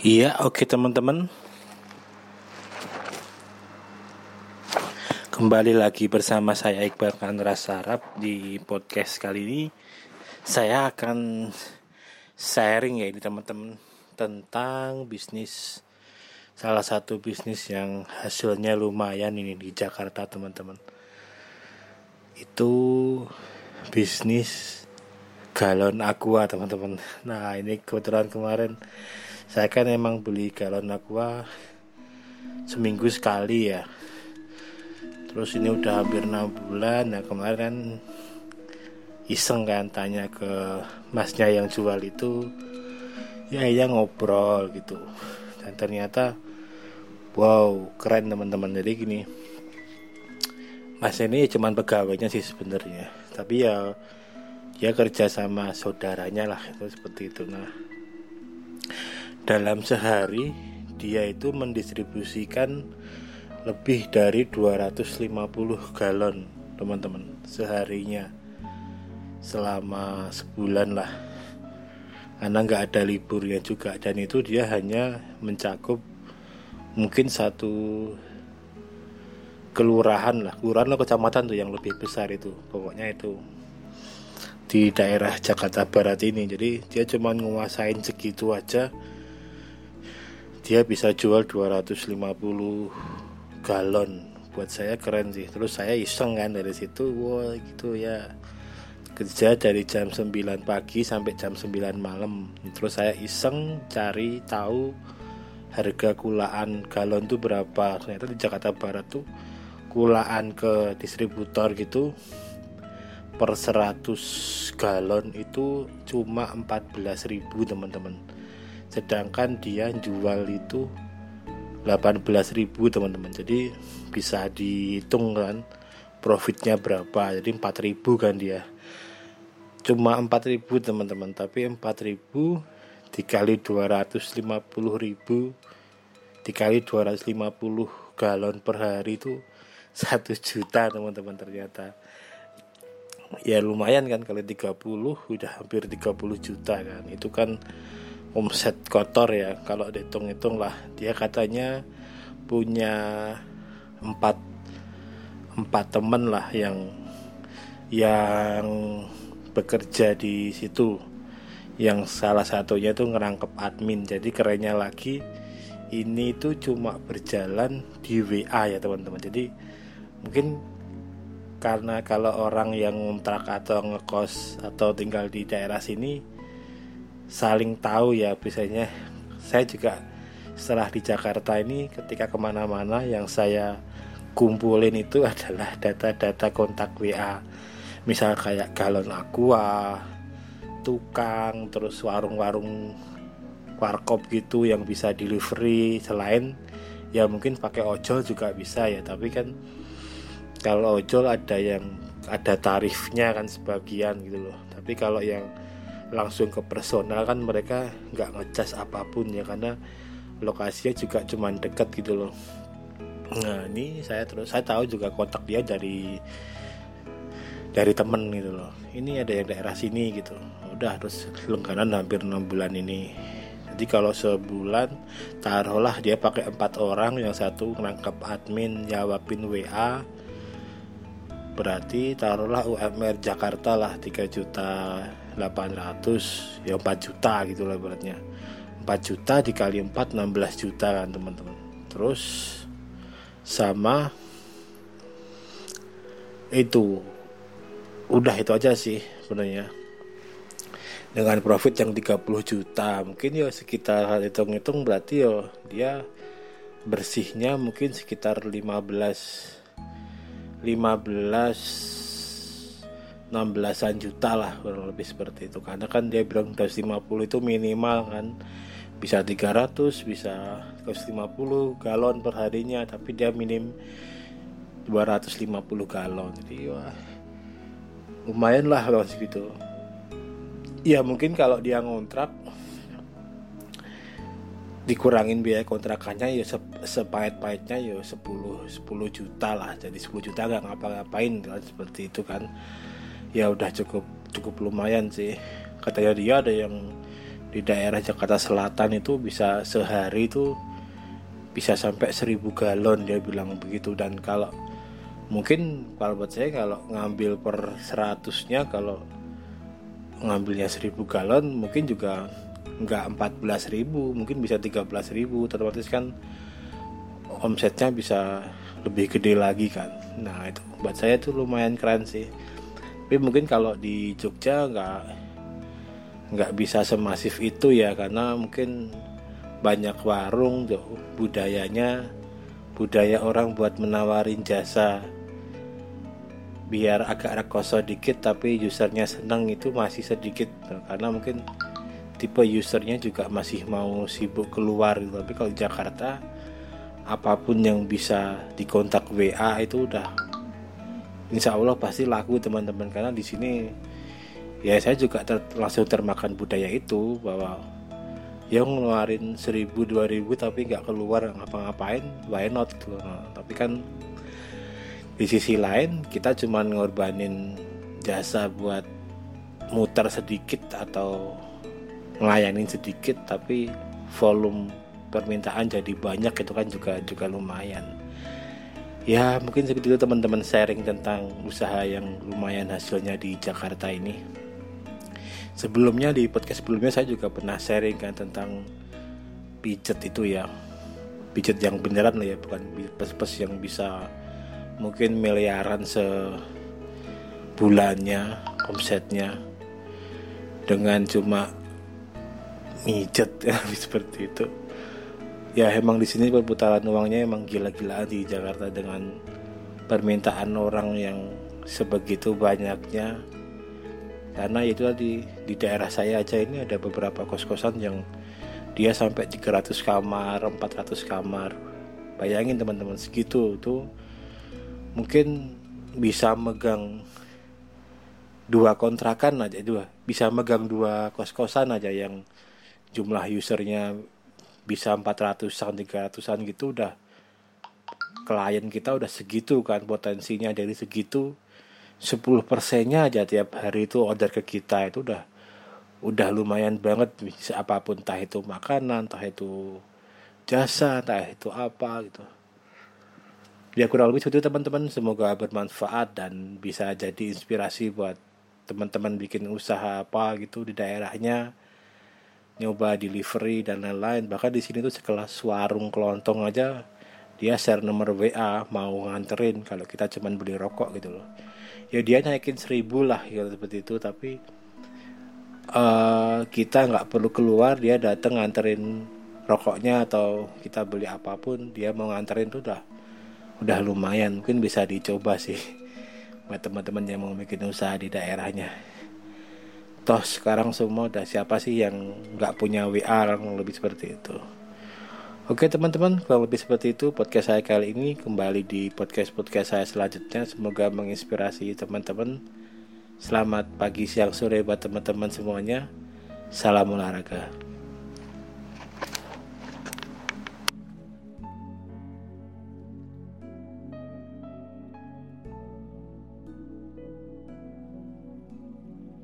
Iya, oke teman-teman. Kembali lagi bersama saya Iqbal Kandra Sarap di podcast kali ini. Saya akan sharing ya ini teman-teman tentang bisnis salah satu bisnis yang hasilnya lumayan ini di Jakarta teman-teman. Itu bisnis galon aqua teman-teman. Nah ini kebetulan kemarin saya kan emang beli galon aqua seminggu sekali ya. Terus ini udah hampir 6 bulan. Nah kemarin iseng kan tanya ke masnya yang jual itu. Ya iya ngobrol gitu. Dan ternyata wow keren teman-teman. Jadi gini mas ini cuman pegawainya sih sebenarnya. Tapi ya dia kerja sama saudaranya lah itu seperti itu. Nah dalam sehari dia itu mendistribusikan lebih dari 250 galon teman-teman seharinya. Selama sebulan lah. Karena nggak ada liburnya juga. Dan itu dia hanya mencakup mungkin satu kelurahan lah. Kelurahan atau kecamatan tuh yang lebih besar itu. Pokoknya itu di daerah Jakarta Barat ini. Jadi dia cuma nguasain segitu aja dia bisa jual 250 galon. Buat saya keren sih. Terus saya iseng kan dari situ wah gitu ya. Kerja dari jam 9 pagi sampai jam 9 malam. Terus saya iseng cari tahu harga kulaan galon tuh berapa. Ternyata di Jakarta Barat tuh kulaan ke distributor gitu per 100 galon itu cuma 14.000 teman-teman sedangkan dia jual itu 18.000 teman-teman. Jadi bisa dihitung kan profitnya berapa. Jadi 4.000 kan dia. Cuma 4.000 teman-teman. Tapi 4.000 dikali 250.000 dikali 250 galon per hari itu satu juta teman-teman ternyata. Ya lumayan kan kalau 30 udah hampir 30 juta kan. Itu kan omset kotor ya. Kalau dihitung-hitung lah dia katanya punya empat empat temen lah yang yang bekerja di situ. Yang salah satunya itu ngerangkep admin. Jadi kerennya lagi ini tuh cuma berjalan di WA ya teman-teman. Jadi mungkin karena kalau orang yang ngontrak atau ngekos atau tinggal di daerah sini saling tahu ya biasanya saya juga setelah di Jakarta ini ketika ke mana-mana yang saya kumpulin itu adalah data-data kontak WA misal kayak galon aqua tukang terus warung-warung warkop gitu yang bisa delivery. Selain ya mungkin pakai ojol juga bisa ya tapi kan kalau ojol ada yang ada tarifnya kan sebagian gitu loh. Tapi kalau yang langsung ke personal kan mereka nggak ngecas apa pun ya karena lokasinya juga cuma dekat gitu loh. Nah ini saya terus saya tahu juga kontak dia dari dari temen gitu loh. Ini ada yang daerah sini gitu. Udah terus lengkaran hampir enam bulan ini. Jadi kalau sebulan taruhlah dia pakai empat orang. Yang satu nangkap admin jawabin WA berarti taruhlah UMR Jakarta lah 3 juta 800 ya 4 juta gitu lah beratnya 4 juta dikali 4 16 juta kan teman-teman. Terus sama itu udah itu aja sih sebenarnya. Dengan profit yang 30 juta mungkin ya sekitar hitung-hitung berarti ya dia bersihnya mungkin sekitar 15 15 16-an juta lah kurang lebih seperti itu. Karena kan dia bilang 250 itu minimal kan. Bisa 300 bisa 250 galon per harinya tapi dia minim 250 galon. Jadi wah lumayan lah kalau segitu. Ya mungkin kalau dia ngontrak dikurangin biaya kontrakannya ya sepahit-pahitnya ya 10 10 juta lah. Jadi 10 juta gak ngapa-ngapain kan seperti itu kan ya udah cukup cukup lumayan sih. Katanya dia ada yang di daerah Jakarta Selatan itu bisa sehari itu bisa sampai 1000 galon dia bilang begitu. Dan kalau mungkin kalau buat saya kalau ngambil per 100 nya kalau ngambilnya 1000 galon mungkin juga nggak 14.000 mungkin bisa 13.000 otomatis kan omsetnya bisa lebih gede lagi kan. Nah itu buat saya tuh lumayan keren sih tapi mungkin kalau di Jogja nggak nggak bisa semasif itu ya karena mungkin banyak warung budayanya budaya orang buat menawarin jasa biar agak rekoso dikit tapi usernya seneng itu masih sedikit karena mungkin tipe usernya juga masih mau sibuk keluar gitu. tapi kalau di Jakarta apa pun yang bisa dikontak WA itu udah Insya Allah pasti laku teman-teman. Karena di sini ya saya juga ter, langsung termakan budaya itu bahwa yang ngeluarin seribu dua ribu tapi nggak keluar ngapa-ngapain why not gitu. Nah, tapi kan di sisi lain kita cuma ngorbanin jasa buat muter sedikit atau ngelayanin sedikit tapi volume permintaan jadi banyak itu kan juga juga lumayan ya mungkin seperti itu teman-teman sharing tentang usaha yang lumayan hasilnya di Jakarta ini. Sebelumnya di podcast sebelumnya saya juga pernah sharing kan tentang pijet itu ya. Pijet yang beneran lah ya bukan pes-pes yang bisa mungkin miliaran sebulannya omsetnya dengan cuma mijet ya seperti itu ya emang di sini perputaran uangnya emang gila-gilaan di Jakarta dengan permintaan orang yang sebegitu banyaknya. Karena itu tadi di daerah saya aja ini ada beberapa kos-kosan yang dia sampai 300 kamar 400 kamar. Bayangin teman-teman segitu tuh mungkin bisa megang dua kontrakan aja dua bisa megang dua kos-kosan aja yang jumlah usernya bisa 400-an 300-an gitu udah klien kita udah segitu kan potensinya dari segitu. 10 persennya aja tiap hari itu order ke kita itu udah udah lumayan banget bisa apa pun entah itu makanan entah itu jasa entah itu apa gitu. Ya kurang lebih seperti teman-teman. Semoga bermanfaat dan bisa jadi inspirasi buat teman-teman bikin usaha apa gitu di daerahnya nyoba delivery dan lain-lain. Bahkan di sini tuh sekelas warung kelontong aja dia share nomor WA mau nganterin kalau kita cuman beli rokok gitu loh. Ya dia naikin seribu lah ya seperti itu. Tapi uh, kita nggak perlu keluar dia datang nganterin rokoknya atau kita beli apa pun dia mau nganterin tuh udah udah lumayan. Mungkin bisa dicoba sih buat teman-teman yang mau bikin usaha di daerahnya toh sekarang semua udah siapa sih yang nggak punya WA lebih seperti itu Oke teman-teman, kurang lebih seperti itu podcast saya kali ini. Kembali di podcast-podcast saya selanjutnya. Semoga menginspirasi teman-teman. Selamat pagi, siang, sore buat teman-teman semuanya. Salam olahraga.